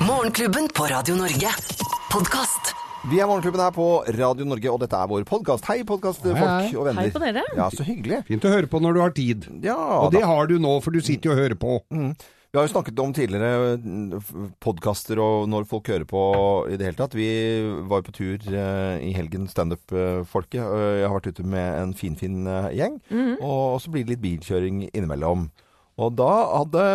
Morgenklubben på Radio Norge. Podkast. Vi er Morgenklubben her på Radio Norge, og dette er vår podkast. Hei, podkastfolk og venner. Hei på dere. Ja, så hyggelig. Fint å høre på når du har tid. Ja, Og det da. har du nå, for du sitter jo og hører på. Vi har jo snakket om tidligere podkaster og når folk hører på i det hele tatt. Vi var jo på tur eh, i helgen, standup-folket. Eh, Jeg har vært ute med en finfin fin gjeng. Og så blir det litt bilkjøring innimellom. Og da hadde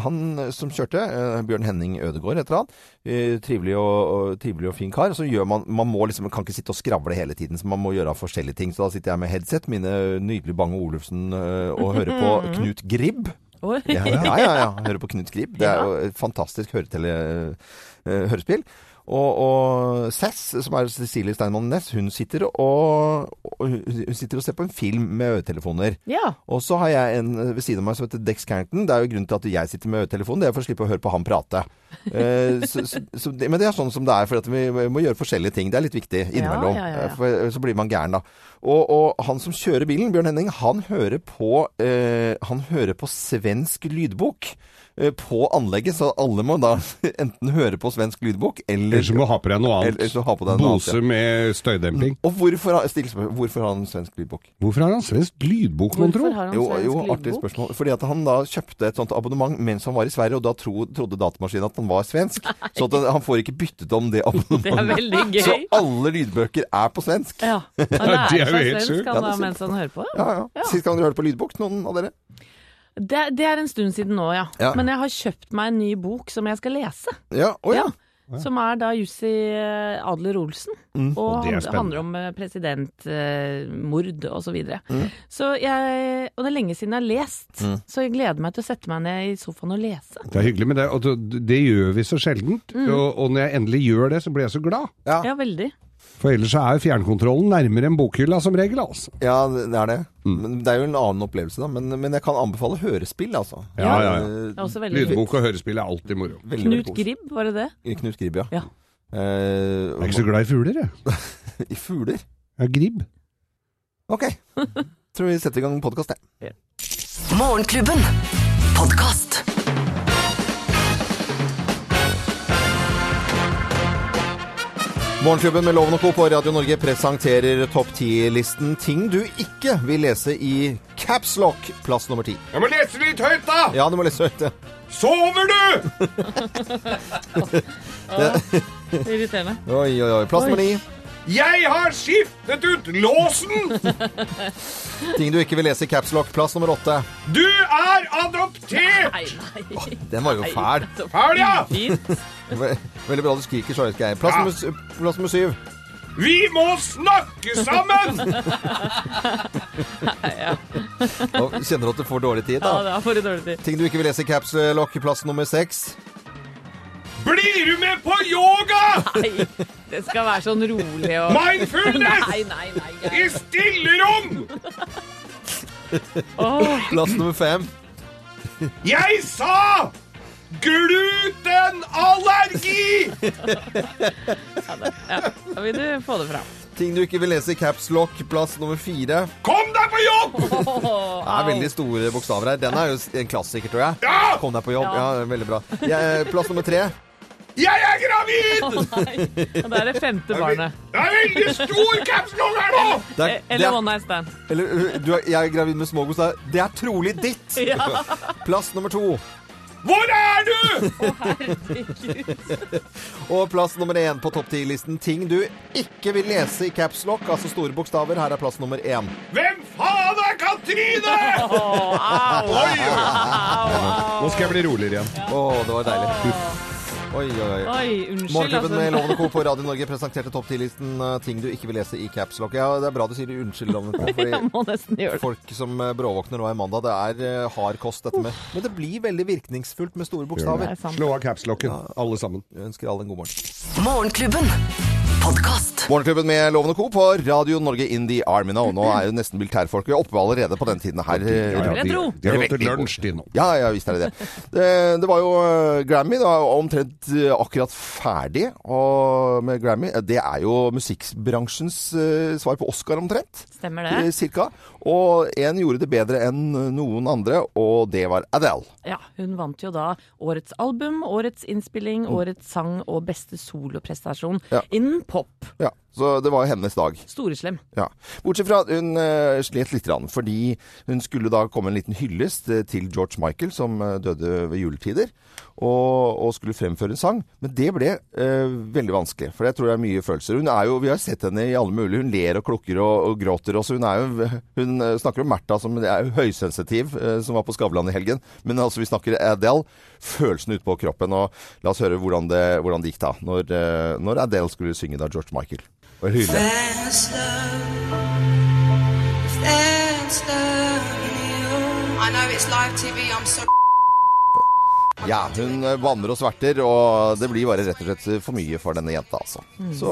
han som kjørte, eh, Bjørn Henning Ødegård heter han, eh, trivelig og, og, trivelig og fin kar. Så gjør man, man må liksom, man kan ikke sitte og skravle hele tiden, så man må gjøre forskjellige ting. Så da sitter jeg med headset, mine nydelige Bange Olufsen, eh, og hører på Knut Gribb. Ja, ja, ja, ja. Hører på Knut Gribb. Det er jo et fantastisk eh, hørespill. Og, og Cess, som er Cecilie Steinmann Næss, hun sitter og, og hun sitter og ser på en film med øretelefoner. Ja. Og så har jeg en ved siden av meg som heter Dex Carrington. Det er jo grunnen til at jeg sitter med øretelefon, Det er for å slippe å høre på han prate. Eh, så, så, så, men det er sånn som det er, for at vi må gjøre forskjellige ting. Det er litt viktig innimellom. Ja, ja. Eh, For så blir man gæren, da. Og, og han som kjører bilen, Bjørn Henning, han hører på, eh, han hører på svensk lydbok. Eh, På anlegget, så alle må da enten høre på svensk lydbok, eller, så må du ha på deg noe eller annet. så ha på deg noe annet. Bose ja. med støydemping. Og hvorfor, spørsmål, hvorfor har han svensk lydbok? Hvorfor har han svensk lydbok, mon tro? Jo, jo artig spørsmål. Fordi at han da kjøpte et sånt abonnement mens han var i Sverige, og da tro, trodde datamaskinen at han var svensk. Så at han får ikke byttet om det Det er abonnementet. veldig gøy. Så alle lydbøker er på svensk. Ja. Han det er lærer seg svensk han Ja, da mens han hører på. Ja, ja. Ja. Sist gang dere hørte på lydbok, noen av dere? Det, det er en stund siden nå, ja. Ja. Men jeg har kjøpt meg en ny bok som jeg skal lese. Ja, oh, ja. Som er da Jussi eh, Adler Olsen. Mm. Og Og det er handler, handler om eh, presidentmord og så videre. Mm. Så jeg Og det er lenge siden jeg har lest, så jeg gleder meg til å sette meg ned i sofaen og lese. Det er hyggelig, med det, og det, det gjør vi så sjeldent. Og, og når jeg endelig gjør det, så blir jeg så glad. Ja, veldig. For ellers er jo fjernkontrollen nærmere enn bokhylla som regel, altså. Ja, det er det. Men det er jo en annen opplevelse, da. Men, men jeg kan anbefale hørespill, altså. Ja, ja, ja. Eh. Lydbok og hørespill er alltid moro. veldig, Knut. Gribb, var det det? Knut Gribb, ja. Ja. Eh, Jeg er ikke så glad i fugler, jeg. I fugler. Er gribb. Ok. Tror vi setter i gang podkast, jeg. Morgenklubben. Podkast. Morgenklubben med Loven og Co. på Radio Norge presenterer topp 10-listen ting du ikke vil lese i caps lock, plass nummer ti. Jeg må lese litt høyt, da! Ja, du må lese høyt. ja. Sover du?! Irriterende. Oi, oi, oi. Plass nummer ni. Jeg har skiftet ut låsen! Ting du ikke vil lese i Capslock, plass nummer åtte. Du er adoptert! Nei, nei. Den var jo fæl. Fæl, ja! Veldig bra du skriker, så høyt, Geir. Plass, Ja. nummer plass nummer syv. Vi må snakke sammen! Nå kjenner du at du får dårlig tid, Ja, da. det er for dårlig tid. Ting du ikke vil lese i Capslock, plass nummer seks. Blir du med på yoga? Nei, det skal være sånn rolig og Mindfulness! Nei, nei, nei. I stillerom! Åh, Plass nummer fem. Jeg sa glutenallergi! Ja, da vil du få det fram. Ting du ikke vil lese i caps lock, plass nummer fire. Kom deg på jobb! Det er veldig store bokstaver her. Den er jo en klassiker, tror jeg. Ja! Kom deg på jobb. Ja, Ja. veldig bra. Jeg, plass nummer tre. Jeg er gravid! Og det er det femte barnet. Det er veldig stor capslong her nå! Det er, det Eller er, one night stand. eller uh, du er, jeg er gravid med smågods. Det er trolig ditt! Plass nummer to. Hvor er du? Og plass nummer én på topp ti-listen. Ting du ikke vil lese i capslock, altså store bokstaver. Her er plass nummer én. Hvem faen er Katrine? Oi, Nå skal jeg bli roligere igjen. Å, det var deilig. Oi, oi, oi. Oi, unnskyld, Morgenklubben med Lovende Co. på Radio Norge presenterte topp ti-listen uh, ting du ikke vil lese i capslock. Ja, det er bra du sier unnskyld, Loven og Co. Jeg må nesten gjøre det. folk som uh, bråvåkner nå i mandag, det er uh, hard kost dette med. Men det blir veldig virkningsfullt med store bokstaver. er. Slå av capslocken, alle sammen. Jeg ønsker alle en god morgen. Morgenklubben. Podkast. Morgenklubben med Lovende Co. på Radio Norge in the Army now. Nå er jo nesten militærfolk oppe allerede på den tiden her. Ja, ja, jeg de, de har gått til lunsj, de nå. Ja, ja, visst er det det. Det, det var jo eh, Grammy, da, omtrent eh, akkurat ferdig. Og med Grammy Det er jo musikkbransjens eh, svar på Oscar, omtrent. Stemmer eh, det? Cirka. Og en gjorde det bedre enn noen andre, og det var Adele. Ja, hun vant jo da årets album, årets innspilling, årets sang og beste soloprestasjon Mm. Ja. innen pop. Ja, out. Så det var hennes dag. Storeslem. Ja. Bortsett fra at hun uh, slet litt, rann, fordi hun skulle da komme en liten hyllest eh, til George Michael, som eh, døde ved juletider, og, og skulle fremføre en sang. Men det ble uh, veldig vanskelig, for jeg tror det er mye følelser. Hun er jo, Vi har sett henne i alle mulige. Hun ler og klukker og, og gråter også. Hun, jo, hun snakker om Märtha som er høysensitiv, uh, som var på Skavlan i helgen. Men altså, vi snakker Adele. Følelsen ute på kroppen. Og la oss høre hvordan det, hvordan det gikk da, når, når Adele skulle synge da George Michael. Og hylle. Fast love, fast love you. I know it's live TV. I'm sorry. Ja, hun vanner banner og sverter, og det blir bare rett og slett for mye for denne jenta, altså. Så,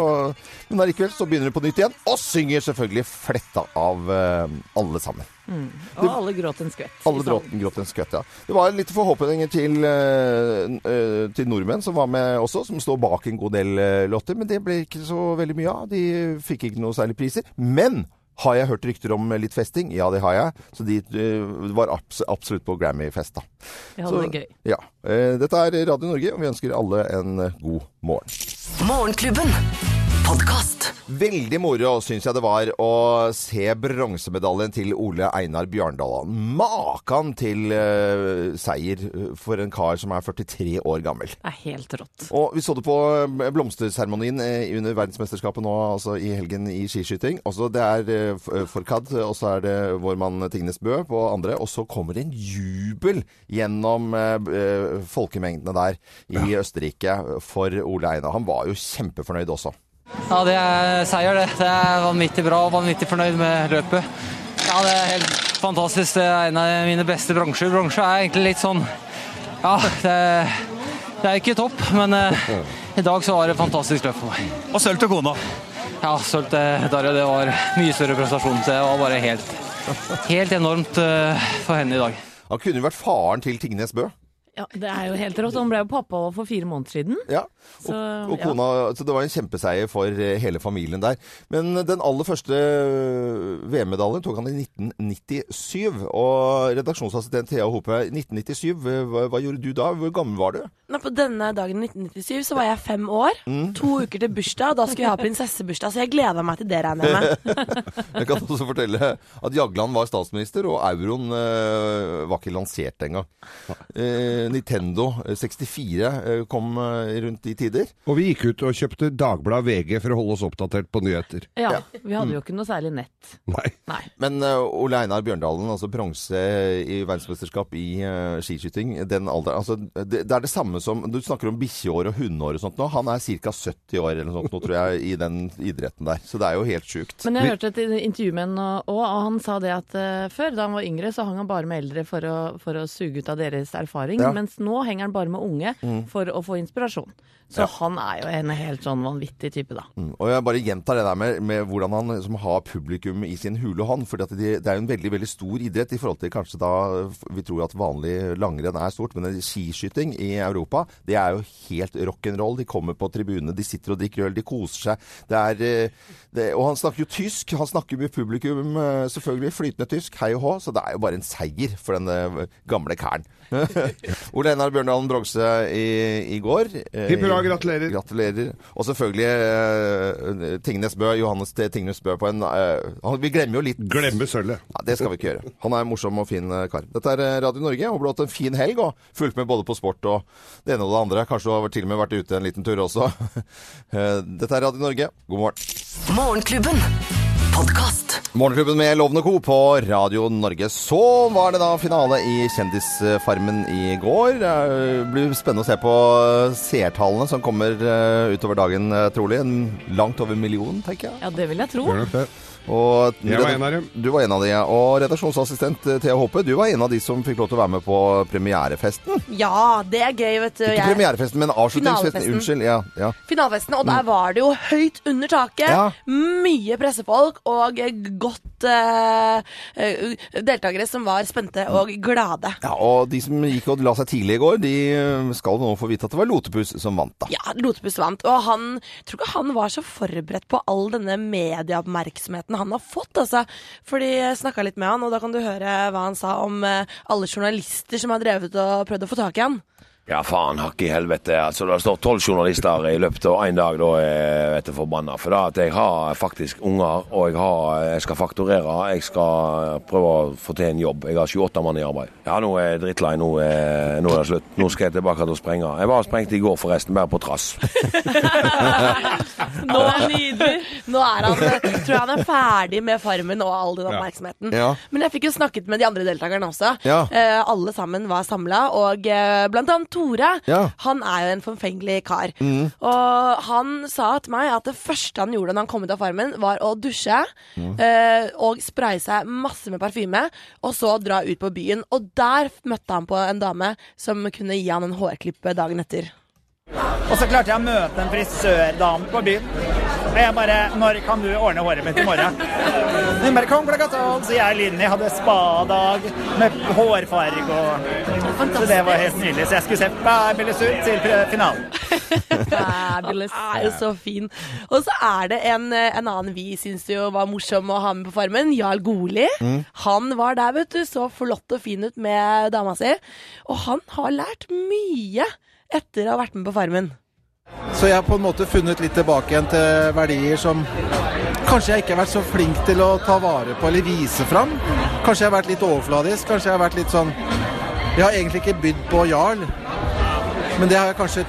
men allikevel så begynner hun på nytt igjen, og synger selvfølgelig fletta av uh, alle sammen. Og alle gråt en skvett. Alle gråt, gråt en skvett, ja. Det var litt forhåpninger til, uh, uh, til nordmenn som var med også, som står bak en god del eh, låter, men det ble ikke så veldig mye av. De fikk ikke noe særlig priser. Men har jeg hørt rykter om litt festing? Ja, det har jeg. Så de eh, var abs absolutt på Grammy-fest, da. Vi hadde det gøy. Ja. Eh, Dette er Radio Norge, og vi ønsker alle en eh, god morgen. Morgenklubben. Podkast. Veldig moro syns jeg det var å se bronsemedaljen til Ole Einar Bjørndal. Makan til uh, seier for en kar som er 43 år gammel. Det er helt rått. Og vi så det på eh, blomsterseremonien eh, under verdensmesterskapet nå, altså i helgen i skiskyting. Også det er uh, Forkad, og så er det vår mann Tingnes Bø på andre. Og så kommer det en jubel gjennom eh, folkemengdene der i Østerrike for Ole Einar. Han var jo kjempefornøyd også. Ja, det er seier, det. Det er vanvittig bra og vanvittig fornøyd med løpet. Ja, det er helt fantastisk. Det er en av mine beste bransjer. Bransje er egentlig litt sånn Ja, det, det er ikke topp, men eh, i dag så var det et fantastisk løp for meg. Og sølv til kona. Ja, sølv til Darja, det var mye større prestasjon. Så det var bare helt, helt enormt eh, for henne i dag. Han kunne jo vært faren til Tingnes Bø. Ja, Det er jo helt rått. Han ble jo pappa for fire måneder siden. Ja, og, Så, og ja. kona, så det var en kjempeseier for eh, hele familien der. Men den aller første eh, VM-medaljen tok han i 1997. Og redaksjonsassistent Thea Hope, 1997, hva, hva gjorde du da? Hvor gammel var du? Nå, på denne dagen i 1997 så var jeg fem år. To uker til bursdag, og da skulle jeg ha prinsessebursdag. Så jeg gleda meg til det, regner jeg med. Jeg kan også fortelle at Jagland var statsminister, og euroen øh, var ikke lansert engang. Eh, Nintendo 64 eh, kom eh, rundt de tider. Og vi gikk ut og kjøpte Dagbladet VG for å holde oss oppdatert på nyheter. Ja, Vi hadde jo ikke noe særlig nett. Nei. Nei. Men uh, Ole Einar Bjørndalen, altså bronse i verdensmesterskap i uh, skiskyting, den alderen altså, det, det er det samme som Du snakker om bikkjeår og hundeår og sånt nå. Han er ca. 70 år eller noe sånt nå, tror jeg, i den idretten der. Så det er jo helt sjukt. Men jeg hørte et intervju med han òg, og han sa det at uh, før, da han var yngre, så hang han bare med eldre for å, for å suge ut av deres erfaring. Ja. Mens nå henger han bare med unge for å få inspirasjon. Så han er jo en helt sånn vanvittig type, da. Mm, Og jeg bare gjentar det der med, med hvordan han liksom har publikum i sin hule hånd. For det, det er jo en veldig veldig stor idrett i forhold til kanskje da vi tror at vanlig langrenn er stort. Men skiskyting i Europa, det er jo helt rock'n'roll. De kommer på tribunene, de sitter og drikker øl, de koser seg. Det er, eh, det, og han snakker jo tysk. Han snakker med publikum eh, selvfølgelig flytende tysk, hei og hå. Så det er jo bare en seier for den gamle kæren. Ole Einar Bjørndalen Brogse i, i går. Eh, Hipp hurra, gratulerer. Gratulerer. Og selvfølgelig uh, Tingnes Bø, Johannes T. Tingnes Bø på en uh, han, Vi glemmer jo litt Glemme sølvet. ja, Det skal vi ikke gjøre. Han er en morsom og fin eh, kar. Dette er Radio Norge. Håper du har hatt en fin helg og fulgt med både på sport og det ene og det andre. Kanskje du har til og med vært ute en liten tur også. Dette er Radio Norge. God morgen. Morgenklubben. Podkast. Morgenklubben med Lovende Co. på Radio Norge. Så var det da finale i Kjendisfarmen i går. Det blir spennende å se på seertallene som kommer eh, utover dagen, eh, trolig. En langt over en million, tenker jeg. Ja, det vil jeg tro. Og Jeg var en av dem. Du var en av de, ja. Og redaksjonsassistent eh, Thea Håpe, du var en av de som fikk lov til å være med på premierefesten. Ja, det er gøy, vet du. Ikke Jeg- premierefesten, men avslutningsfesten. Unnskyld. Ja, ja. Finalefesten, og der var det jo høyt under taket. Ja. Mye pressefolk og godt eh, deltakere som var spente og glade. ja, og de som gikk og la seg tidlig i går, de eh, skal nå få vite at det var Lotepus som vant, da. Ja, Lotepus vant, og han tror ikke han var så forberedt på all denne medieoppmerksomheten han har fått, altså. Fordi jeg snakka litt med han, og da kan du høre hva han sa om alle journalister som har drevet og prøvd å få tak i han. Ja, faen hakk i helvete. Altså, det står tolv journalister i løpet av én dag, da er jeg forbanna. For da at jeg har faktisk unger, og jeg, har, jeg skal fakturere. Jeg skal prøve å få til en jobb. Jeg har 28 mann i arbeid. Ja, nå er jeg drittlei. Nå er, nå er det slutt. Nå skal jeg tilbake til å sprenge. Jeg var og sprengte i går, forresten, bare på trass. Nå, er nydelig. Nå er han, tror jeg han er ferdig med Farmen og all den oppmerksomheten. Ja. Men jeg fikk jo snakket med de andre deltakerne også. Ja. Eh, alle sammen var samla, og eh, blant annet Tore. Ja. Mm. Han er jo en forfengelig kar. Og han sa til meg at det første han gjorde da han kom ut av Farmen, var å dusje Mm. eh, og spraye seg masse med parfyme, og så dra ut på byen. Og der møtte han på en dame som kunne gi han en hårklippe dagen etter. Og så klarte jeg å møte en frisørdame på byen. Og jeg bare 'Når kan du ordne håret mitt i morgen?' Hun bare 'Kom klokka tolv', så jeg og Linni hadde spadag med hårfarge og Så det var helt nydelig. Så jeg skulle se fabulous ut til finalen. Fabulous. er jo så fin. Og så er det en, en annen vi syns jo var morsom å ha med på Farmen. Jarl Goli. Han var der, vet du. Så flott og fin ut med dama si. Og han har lært mye etter å ha vært med på Farmen. Så jeg har på en måte funnet litt tilbake igjen til verdier som kanskje jeg ikke har vært så flink til å ta vare på eller vise fram. Kanskje jeg har vært litt overfladisk. Kanskje jeg har vært litt sånn Jeg har egentlig ikke bydd på Jarl, men det har jeg kanskje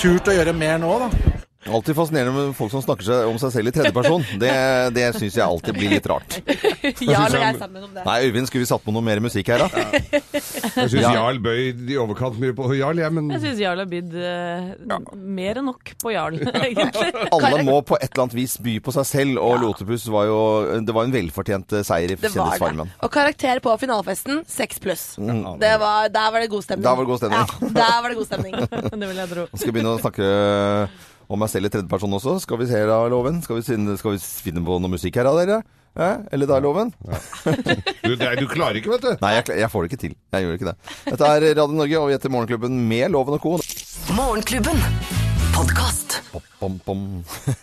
turt å gjøre mer nå, da. Alltid fascinerende med folk som snakker seg om seg selv i tredjeperson. Det, det syns jeg alltid blir litt rart. Jarl og jeg sammen om det. Nei, Øyvind, skulle vi satt på noe mer musikk her, da? Jeg syns Jarl bøy i overkant mye på Jarl, jeg, men Jeg syns Jarl har bydd eh, mer enn nok på Jarl, egentlig. Alle må på et eller annet vis by på seg selv, og Lotepus var jo Det var en velfortjent eh, seier i. Kjendisfarmen. Og karakter på finalefesten seks pluss. Det der var det god stemning. Der var det god stemning. Ja, der var det god stemning. Det vil jeg tro. Skal begynne å snakke om meg selv i tredjeperson også? Skal vi se da, Loven? Skal vi, finne- skal vi finne på noe musikk her da, dere? Ja, Eller da, Loven? du, det, du klarer ikke, vet du. Nei, jeg, jeg får det ikke til. Jeg gjør ikke det. Dette er Radio Norge, og vi heter Morgenklubben med Loven og Co. Morgenklubben. Podkast. Bom, bom.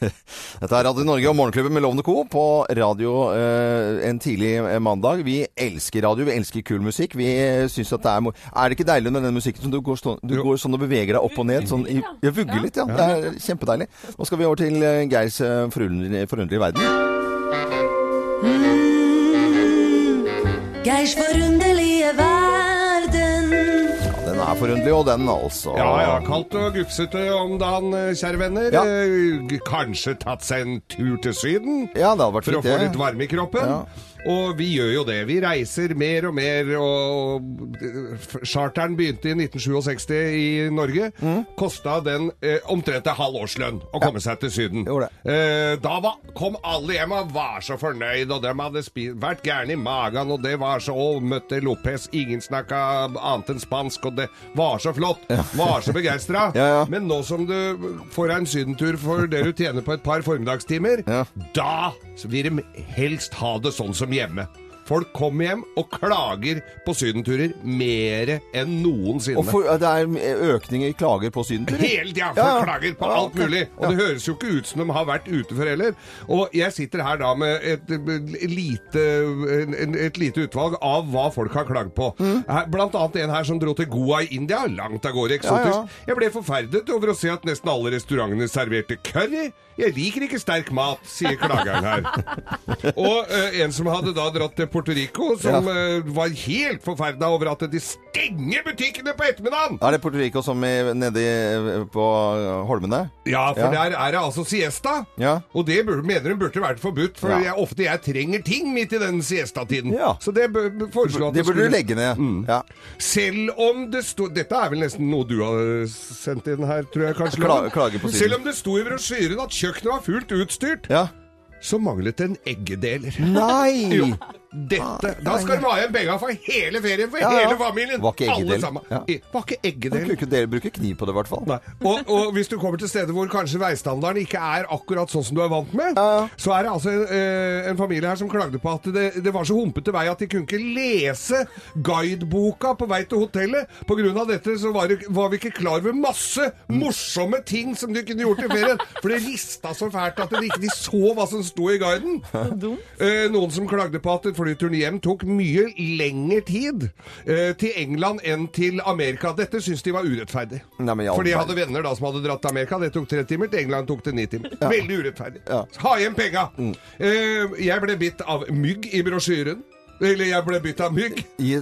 Dette er Radio Norge og Morgenklubben med Lovende Co. på radio eh, en tidlig eh, mandag. Vi elsker radio, vi elsker kul musikk. Vi eh, synes at det er Er det ikke deilig med den musikken som du går, stå, du går sånn og beveger deg opp og ned? Sånn i, ja, vugger litt, ja. Det er kjempedeilig. Nå skal vi over til eh, Geirs forunderlige, forunderlige verden. Geirs forunderlige verden. Er forunderlig, og den altså. Ja, ja, kaldt og gufsete om dagen, eh, kjære venner. Ja. Eh, Kanskje tatt seg en tur til Syden? Ja, det hadde vært For å få litt varme i kroppen. Ja. Og vi gjør jo det. Vi reiser mer og mer. Og charteren begynte i 1967 i Norge. Mm. Kosta den eh, omtrent en halv årslønn å komme seg til Syden. Eh, da var, kom alle hjem og var så fornøyd, og de hadde vært gærne i magen, og det var så Og møtte Lopez, ingen snakka annet enn spansk, og det var så flott. Var så begeistra. Ja, ja. Men nå som du får deg en sydentur for det du tjener på et par formiddagstimer, Ja. da vil de helst ha det sånn som hjemme. Folk kommer hjem og klager på sydenturer mer enn noensinne. Og for, det er økning i klager på sydenturer? Hele tida! Folk Ja, ja. klager på Ja, alt mulig. Og det høres jo ikke ut som de har vært ute før heller. Og jeg sitter her da med et, lite, et lite utvalg av hva folk har klagd på. Mm. Blant annet en her som dro til Goa i India. Langt av gårde eksotisk. Ja, ja. Jeg ble forferdet over å se at nesten alle restaurantene serverte curry. Jeg liker ikke sterk mat, sier klageren her. Og uh, en som hadde da dratt til Puerto Rico som eh, var helt forferda over at de stenger butikkene på ettermiddagen! Er det Puerto Rico som er nedi på Holmene? Ja, for der er det altså siesta. Ja. Og det burde, mener hun burde vært forbudt, for Ja. jeg, ofte jeg trenger ting midt i den siestatiden. Så det bør at Det burde skulle- du legge ned. Mm. Ja. Selv om det sto Dette er vel nesten noe du har sendt inn her, tror jeg kanskje. Kla- klage på siden. Selv om det sto i brosjyren at kjøkkenet var fullt utstyrt, så manglet det en eggedeler. Nei! Jo. Dette, da skal de ha igjen penga for hele ferien, for Ja, ja. hele familien! Var ikke Alle sammen. Ja. Var ikke Du eggedel. kunne ikke dele, bruke kniv på det, i hvert fall. Og, og hvis du kommer til steder hvor kanskje veistandarden ikke er akkurat sånn som du er vant med, så er det altså en, eh, en familie her som klagde på at det, det var så humpete vei at de kunne ikke lese guideboka på vei til hotellet. På grunn av dette så var, det, var vi ikke klar over masse morsomme ting som de kunne gjort i ferien. For det rista så fælt at de ikke de så hva som sto i guiden. Eh, noen som klagde på at flyturen hjem tok mye lengre tid eh, til England enn til Amerika. Dette syns de var urettferdig. Nei, men For de hadde venner da som hadde dratt til Amerika. Det tok tre timer. Til England tok det ni timer. Ja. Veldig urettferdig. Ja. Ha igjen penga! Mm. Eh, jeg ble bitt av mygg i brosjyren. Eller jeg ble bitt av mygg. I,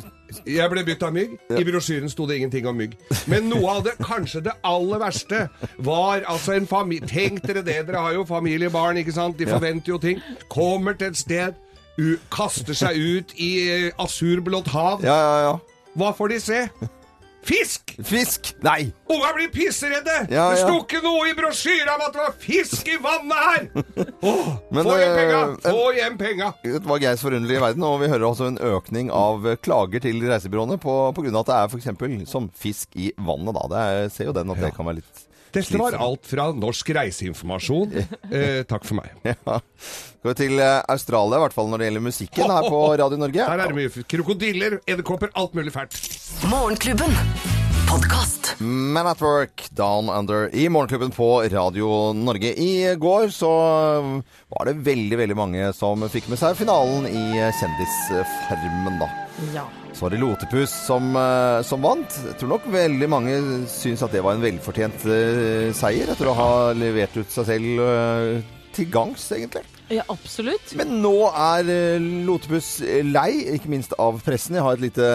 Jeg ble bytt av mygg. I brosjyren sto det ingenting om mygg. Men noe av det, kanskje det aller verste, var altså en familie Tenk dere det, dere har jo familiebarn, ikke sant? De forventer jo ting. Kommer til et sted, kaster seg ut i eh, asurblått hav. ja, ja, ja. Hva får de se? Fisk! Fisk! Nei! Unga blir pisseredde! Ja, Det ja. sto ikke noe i brosjyra om at det var fisk i vannet her! Åh, Men, få hjem penga! eh, Få hjem penga! Det var Geirs forunderlige verden, og vi hører også en økning av klager til reisebyråene av at det er f.eks. som fisk i vannet. Da. Det er, ser jo den at det kan være litt Dette var alt fra Norsk Reiseinformasjon. Eh, takk for meg. Ja. Går til eh, Australia, i hvert fall når det gjelder musikken her på Radio Norge. Her er det mye krokodiller, edderkopper, alt mulig fælt. Morgenklubben. Man at Work, Down Under i Morgenklubben på Radio Norge. I går så var det veldig, veldig mange som fikk med seg finalen i Kjendisfarmen, da. Ja. Så var det Lotepus som, eh, som vant. Jeg tror nok veldig mange syns at det var en velfortjent eh, seier, etter å ha levert ut seg selv eh, til gangs, egentlig. Ja, absolutt. Men nå er eh, Lotepus lei, ikke minst av pressen. Jeg har et lite,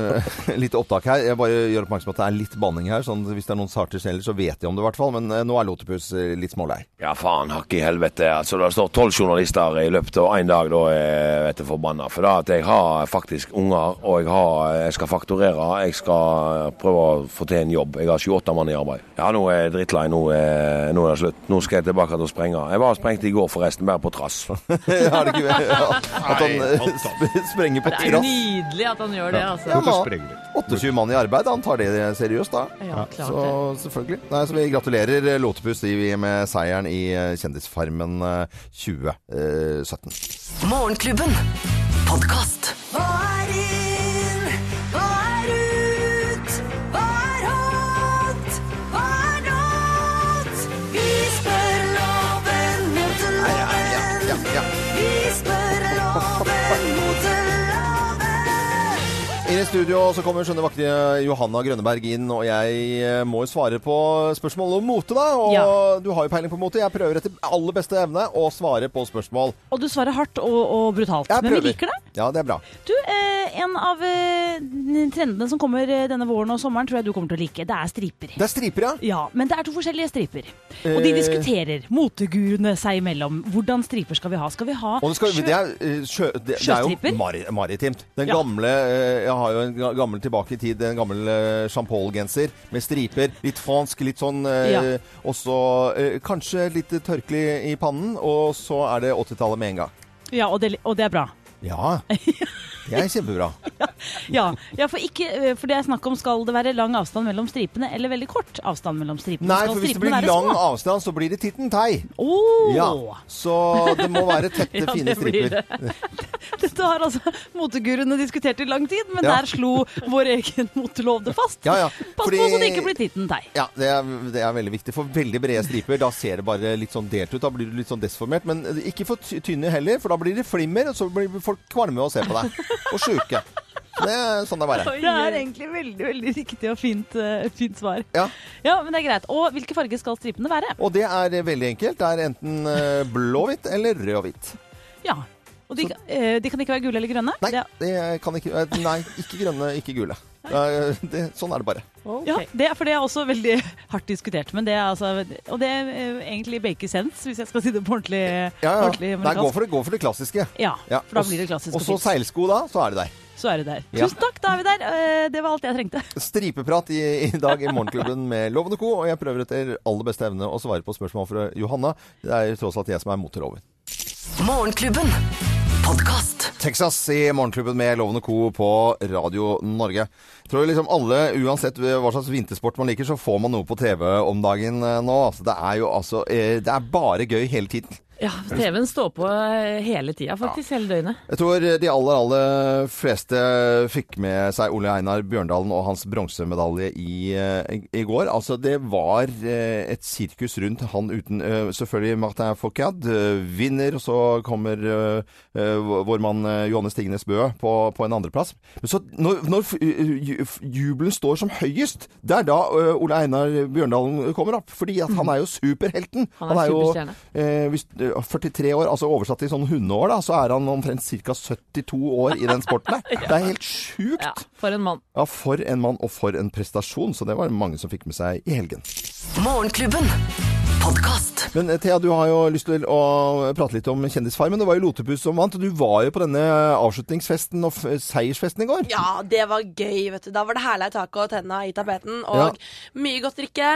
lite opptak her. Jeg bare gjør oppmerksom på at det er litt banning her. sånn Hvis det er noen sarte sneller, så vet de om det i hvert fall. Men eh, nå er Lotepus eh, litt smålei. Ja, faen, hakk i helvete. Altså, det står tolv journalister i løpet av én dag, da er jeg vet du, forbanna. For da at jeg har faktisk unger, og jeg, har, jeg skal fakturere. Jeg skal prøve å få til en jobb. Jeg har 28 mann i arbeid. Ja, nå er jeg drittlei. Nå, er- nå er det slutt. Nå skal jeg tilbake til å sprenge. Jeg var sprengte i går, forresten, bare på trass. er det ikke ja, At han eh, Nei, sprenger på Det er trass. nydelig at han gjør det, altså. Ja, Hvorfor da. sprenger du? 28 mann i arbeid, han tar det seriøst da. Ja, klart så selvfølgelig. Nei, så vi gratulerer eh, Lotepus i- med seieren i eh, Kjendisfarmen eh, 2017. Morgenklubben. Podkast. Studio så kommer skjønne vakre Johanna Grønneberg inn, og jeg eh, må jo svare på spørsmål om mote, da. Og Ja. du har jo peiling på mote. Jeg prøver etter aller beste evne å svare på spørsmål. Og du svarer hardt og, og brutalt. Jeg Men vi liker det. Ja, det er bra. Du, eh, En av eh, trendene som kommer denne våren og sommeren, tror jeg du kommer til å like. Det er striper. Det er striper, ja. Ja, Men det er to forskjellige striper. Og de diskuterer, moteguruene seg imellom, hvordan striper skal vi ha. Skal vi ha skal, sjø- det, er, eh, sjø, det, det er jo maritimt. Den gamle Jeg har jo en gammel tilbake i tid, en gammel eh, Jean Paul-genser med striper. Litt fransk, litt sånn eh, Ja. Og så eh, kanskje litt tørkelig i pannen, og så er det 80-tallet med en gang. Ja, og det, og det er bra. Ja. Det er kjempebra. Ja, ja for, ikke, eh, for det er snakk om skal det være lang avstand mellom stripene, eller veldig kort avstand mellom stripene. Nei, for hvis det blir lang små? avstand, så blir det titten tei. Åh! Ja, så det må være tette, Ja, fine det striper. det. Dette har altså moteguruene diskutert i lang tid, men Ja. der slo vår egen motelov det fast. Ja, ja. Pass Fordi- på så det ikke blir titten tei. Ja, det er, det er veldig viktig. For veldig brede striper, da ser det bare litt sånn delt ut. Da blir du litt sånn desformert. Men ikke for tynne heller, for da blir det flimmer, og så blir folk kvalme av å se på deg. Og sjuke. Det er sånn det bare er. Det er egentlig veldig veldig riktig og fint, uh, fint svar. Ja. Ja, men det er greit. Og hvilke farger skal stripene være? Og det er veldig enkelt. Det er enten eh, blå-hvitt eller rød-hvitt. Ja. Og de, eh, de kan ikke være gule eller grønne? Nei, Det, kan ikke Nei, ikke grønne, ikke gule. Eh, Det, sånn er det bare. ja, det, er- for det er også veldig hardt diskutert. Men det er altså, og det er eh, egentlig bake sense, hvis jeg skal si det på ordentlig, Ja, ja. ordentlig Nei, gå for det, gå for det klassiske. Ja, for da blir det klassisk Og så seilsko, da. Så er det der. Så er det der. Ja. Tusen takk, da er vi der. Eh, Det var alt jeg trengte. Stripeprat i, i dag i Morgenklubben med Lovende Co. Og jeg prøver etter aller beste evne å svare på spørsmål fra Johanna. Det er tross alt jeg som er moteloven. Morgenklubben. Podkast. Texas i Morgenklubben med Lovende Co. på Radio Norge. Jeg tror liksom alle, uansett hva slags vintersport man liker, så får man noe på TV om dagen eh, nå. Altså, det er jo altså eh, Det er bare gøy hele tiden. Ja, TV-en står på eh, hele tida, faktisk. Hele døgnet. Jeg tror de aller, aller fleste fikk med seg Ole Einar Bjørndalen og hans bronsemedalje i, eh, i går. Altså, det var eh, et sirkus rundt han uten eh, Selvfølgelig Martin Fourcade eh, vinner, og så kommer eh, eh, vår mann Johanne Johannes Tingnes Bø på, på en andreplass. Men så når, når jubelen står som høyest, det er da eh, Ole Einar Bjørndalen kommer opp. Fordi at han er jo superhelten. Han er jo superstjerne. eh, hvis, eh, 43 år, altså oversatt til sånn hundeår, da, så er han omtrent ca. 72 år i den sporten der. Det er helt sjukt. Ja, for en mann. Ja, for en mann, og for en prestasjon. Så det var mange som fikk med seg i helgen. Morgenklubben. Podkast. Men eh, Thea, du har jo lyst til å prate litt om Kjendisfarmen. Det var jo Lotepus som vant, og du var jo på denne avslutningsfesten og f- seiersfesten i går. Ja, det var gøy, vet du. Da var det herlig tak og tenna i tapeten. Og mye godt drikke.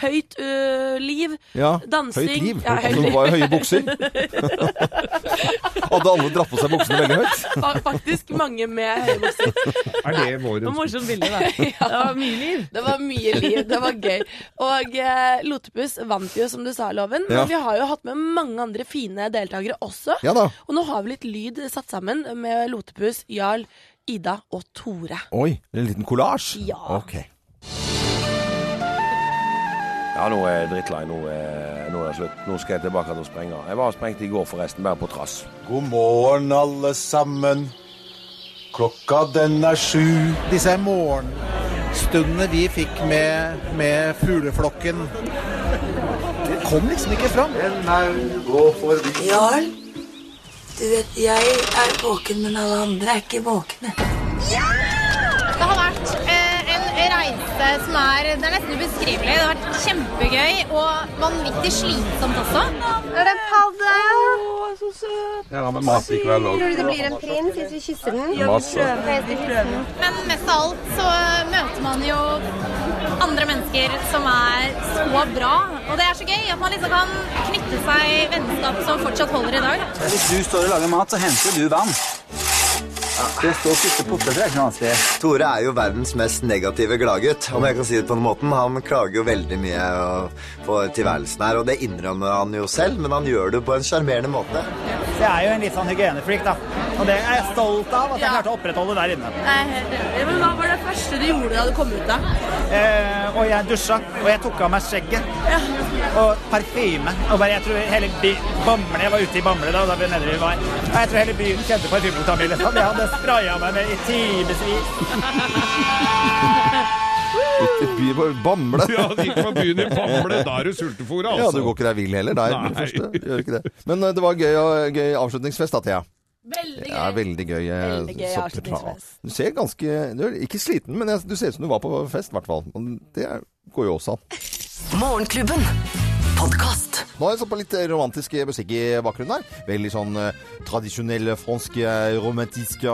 Høyt uh, liv. Ja, Dansing. Høyt liv. Ja, høyt altså, det var jo høye bukser. Hadde alle dratt på seg buksene veldig høyt? Fa- Faktisk mange med høye bukser. Er det Det var morsomt bilde, da. Det var mye liv. Det var mye liv. Det var gøy. Og uh, Lotepus vant jo, som du sa, Loven. Ja. Men vi har jo hatt med mange andre fine deltakere også. Ja da. Og nå har vi litt lyd satt sammen med Lotepus, Jarl, Ida og Tore. Oi, en liten kollasj? Ja. Ok. Ja, nå er jeg drittlei. Nå er, nå er det slutt. Nå skal jeg tilbake til å sprenge. Jeg var sprengt i går, forresten, bare på trass. God morgen, alle sammen. Klokka den er sju. Disse morgenstundene vi fikk med, med fugleflokken kom liksom ikke fram. En maur går forbi. Jarl, du vet, jeg er våken, men alle andre er ikke våkne. Det har vært eh, en reise som er, det er nesten ubeskrivelig. Det har vært kjempegøy og vanvittig slitsomt også. Er det padde? Å, så søt. Har mat i kveld òg. Tror du det blir en prins hvis vi kysser den? Ja, vi prøver. Men mest av alt så møter man jo andre mennesker som er så bra. Og det er så gøy at man liksom kan knytte seg vennskap som fortsatt holder i dag. Hvis du står og lager mat, så henter du vann. Det står siste potet, det er ikke vanskelig. Tore er jo verdens mest negative gladgutt, om jeg kan si det på den måten. Han klager jo veldig mye på tilværelsen her, og det innrømmer han jo selv, men han gjør det på en sjarmerende måte. Jeg er jo en litt sånn hygienefreak, da. Og det er jeg stolt av at jeg klarte å opprettholde der inne. Men Hva var det første du gjorde da du kom ut? da? Eh, og jeg dusja, og jeg tok av meg skjegget. Og parfyme. Og bare, jeg tror hele by Bamble, Jeg var ute i Bamble da, da vi nede vi var. Og jeg tror hele byen kjente parfymlukta mi. Liksom. Jeg hadde spraya meg med i timevis. Byen på Bamble. Ja, du gikk på byen i Bamble. Da er du sultefòra, altså. Ja, du går ikke deg vill heller der. er du Nei. første. Gjør ikke det. Men eh, det var gøy, gøy avslutningsfest da, Thea. Veldig gøy. Ja, veldig gøy. Veldig gøy avslutningsfest. Du ser ganske Du er ikke sliten, men jeg- du ser ut som du var på fest, i hvert fall. Det er- går jo også an. Morgenklubben. Nå har jeg satt på litt romantisk musikk i bakgrunnen her. Veldig sånn eh, tradisjonell fransk romantisk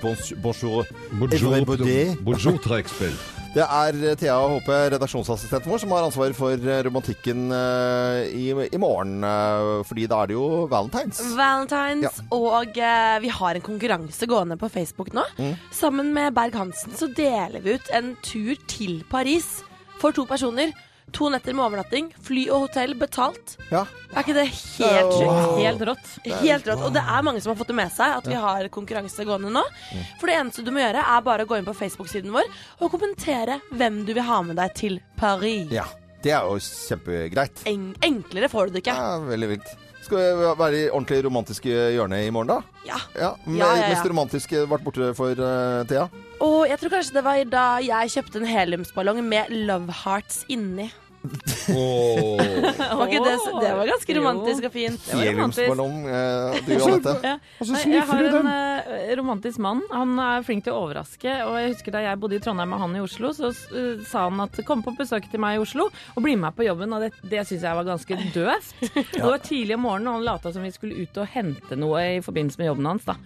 bonjour. Bonjour, bonjour. Bonjour. Det er eh, Thea Håpe, redaksjonsassistenten vår, som har ansvar for eh, romantikken eh, i, i morgen. Fordi da er det jo valentines. Valentines, Ja. og uh, vi har en konkurranse gående på Facebook nå. Mm. Sammen med Berg-Hansen så deler vi ut en tur til Paris for to personer. To netter med overnatting, fly og hotell betalt. Ja. Er ikke det helt Wow. Helt rått. Helt rått. Og det er mange som har fått det med seg at vi har konkurranse gående nå. For det eneste du må gjøre, er bare å gå inn på Facebook-siden vår og kommentere hvem du vil ha med deg til Paris. Ja. Det er jo kjempegreit. En enklere får du det ikke. Ja, veldig vilt. Skal vi være i ordentlig romantiske hjørne i morgen, da? Ja. Ja, Ja, ja, ja. Mest romantiske vært borte for uh, Thea? Og jeg tror kanskje det var da jeg kjøpte en heliumsballong med Love Hearts inni. Var okay, det, det var ganske romantisk og fint. Det var romantisk. Heliumsballong, eh, du dette. Ja. Jeg har en eh, romantisk mann. Han er flink til å overraske. Og jeg husker Da jeg bodde i Trondheim med han i Oslo, så uh, sa han at kom på besøk til meg i Oslo og bli med meg på jobben. Og det, det syns jeg var ganske døvt. Ja. Det var tidlig om morgenen, og han lata som vi skulle ut og hente noe i forbindelse med jobben hans. da.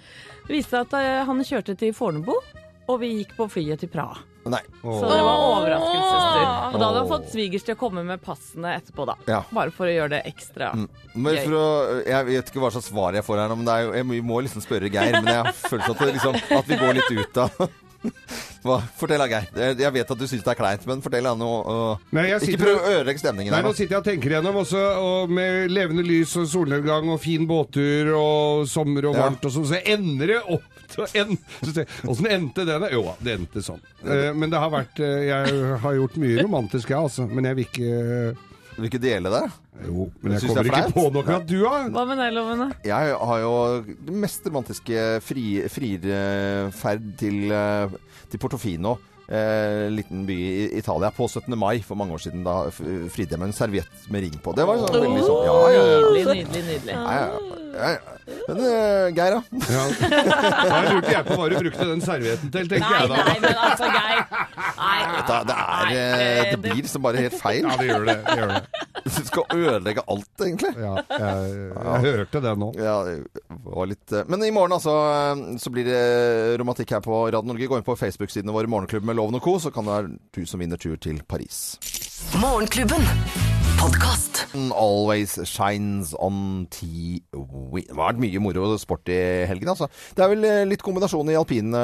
Det viste seg at uh, han kjørte til Fornebu, og vi gikk på flyet til Praha. Nei. Så det var overraskelsestur. Og da hadde han fått svigers til å komme med passene etterpå, da. Ja. Bare for å gjøre det ekstra Men gøy. å, jeg vet ikke hva slags svar jeg får her nå, men det er jo, jeg må- liksom spørre Geir. Men jeg har følelsen at, liksom, at vi går litt ut av hva? Fortell Geir. Jeg vet at du syns det er kleint, men fortell han noe. Nei, Ikke prøv å ødelegge stemningen Nei, her nå sitter jeg og tenker igjennom også, og med levende lys og solnedgang og fin båttur og sommer og Ja. varmt og sånn, så ender det opp Åssen en- endte det? da? Jo det endte sånn. Eh, Men det har vært eh, Jeg har gjort mye romantisk, jeg, altså. Men jeg vil ikke Vil du ikke dele det? Jo, men jeg kommer er ikke på noe at du har. Hva med deg, Lovende? Jeg har jo det mest romantiske fri, frierferd til, eh, til Portofino. Eh, liten by i Italia på 17. mai for mange år siden. Da fridde jeg med en serviett med ring på. Det var sånn veldig sånn Ja, ja, ja. Nydelig, nydelig, nydelig. Ja, ja. Men uh, Geir, da? Ja. Da lurte jeg på hva du brukte den servietten til, tenker Nei, jeg da. nei, men altså, Geir. Nei, Vet det, er, nei, det blir liksom bare helt feil. Ja, det gjør det. det, gjør det. Du skal ødelegge alt, egentlig. Ja, jeg, jeg hørte det nå. Ja, det litt eh, Men i morgen altså eh, så blir det romantikk her på Radio Norge. Gå inn på Facebook-sidene våre Morgenklubben med Loven og Co., så kan det være du som vinner tur til Paris. Morgenklubben. Podkast. Always shines on TV. Det har vært mye moro og sport i helgen, altså. Det er vel eh, litt kombinasjon i alpine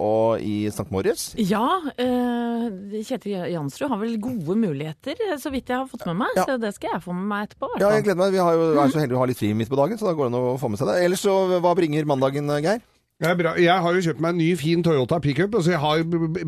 og i St. Moritz? Ja, eh, Kjetil Jansrud har vel gode muligheter, eh, så vidt jeg har fått med meg. Så det skal jeg få med meg etterpå. Ja, jeg gleder meg. Vi har jo, er så heldige å ha litt fri midt på dagen, så da går det an å få med seg det. Ellers så, hva bringer mandagen, Geir? Det er bra. Jeg har jo kjøpt meg en ny, fin Toyota pickup. Altså jeg har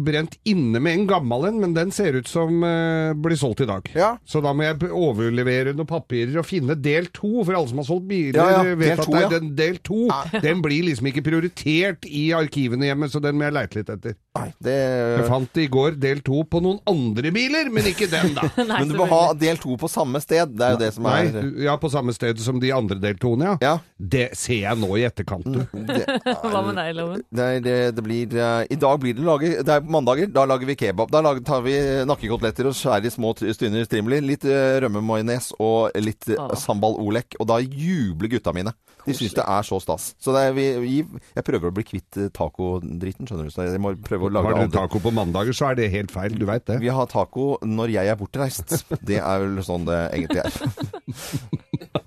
brent inne med en gammel en, men den ser ut som uh, blir solgt i dag. Så da må jeg overlevere noen papirer og finne del to, for alle som har solgt biler Ja, ja, vet del at to, det ja. den del to. Den blir liksom ikke prioritert i arkivene hjemme, så den må jeg leite litt etter. det... Jeg fant i går del to på noen andre biler, men ikke den, da. Men du må ha del to på samme sted. Det er jo det som er Nei, ja, på samme sted som de andre del toene, ja. Det ser jeg nå i etterkant, du. Hva med deg, Loven? Nei, det, det blir uh, I dag blir det laget Det er mandager. Da lager vi kebab. Da lager, tar vi nakkekoteletter og skjærer i små stynner strimler. Litt uh, rømmemajones og litt uh, sambal olek. Og da jubler gutta mine. De syns det er så stas. Så det er, vi, vi, jeg prøver å bli kvitt tacodritten, skjønner du. Så jeg må prøve å lage Har du andre- taco på mandager, så er det helt feil. Du veit det. Vi har taco når jeg er bortreist. Det er vel sånn det egentlig er.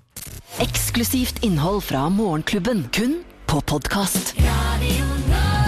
Eksklusivt innhold fra Morgenklubben. Kun på podkast. Radio Nova.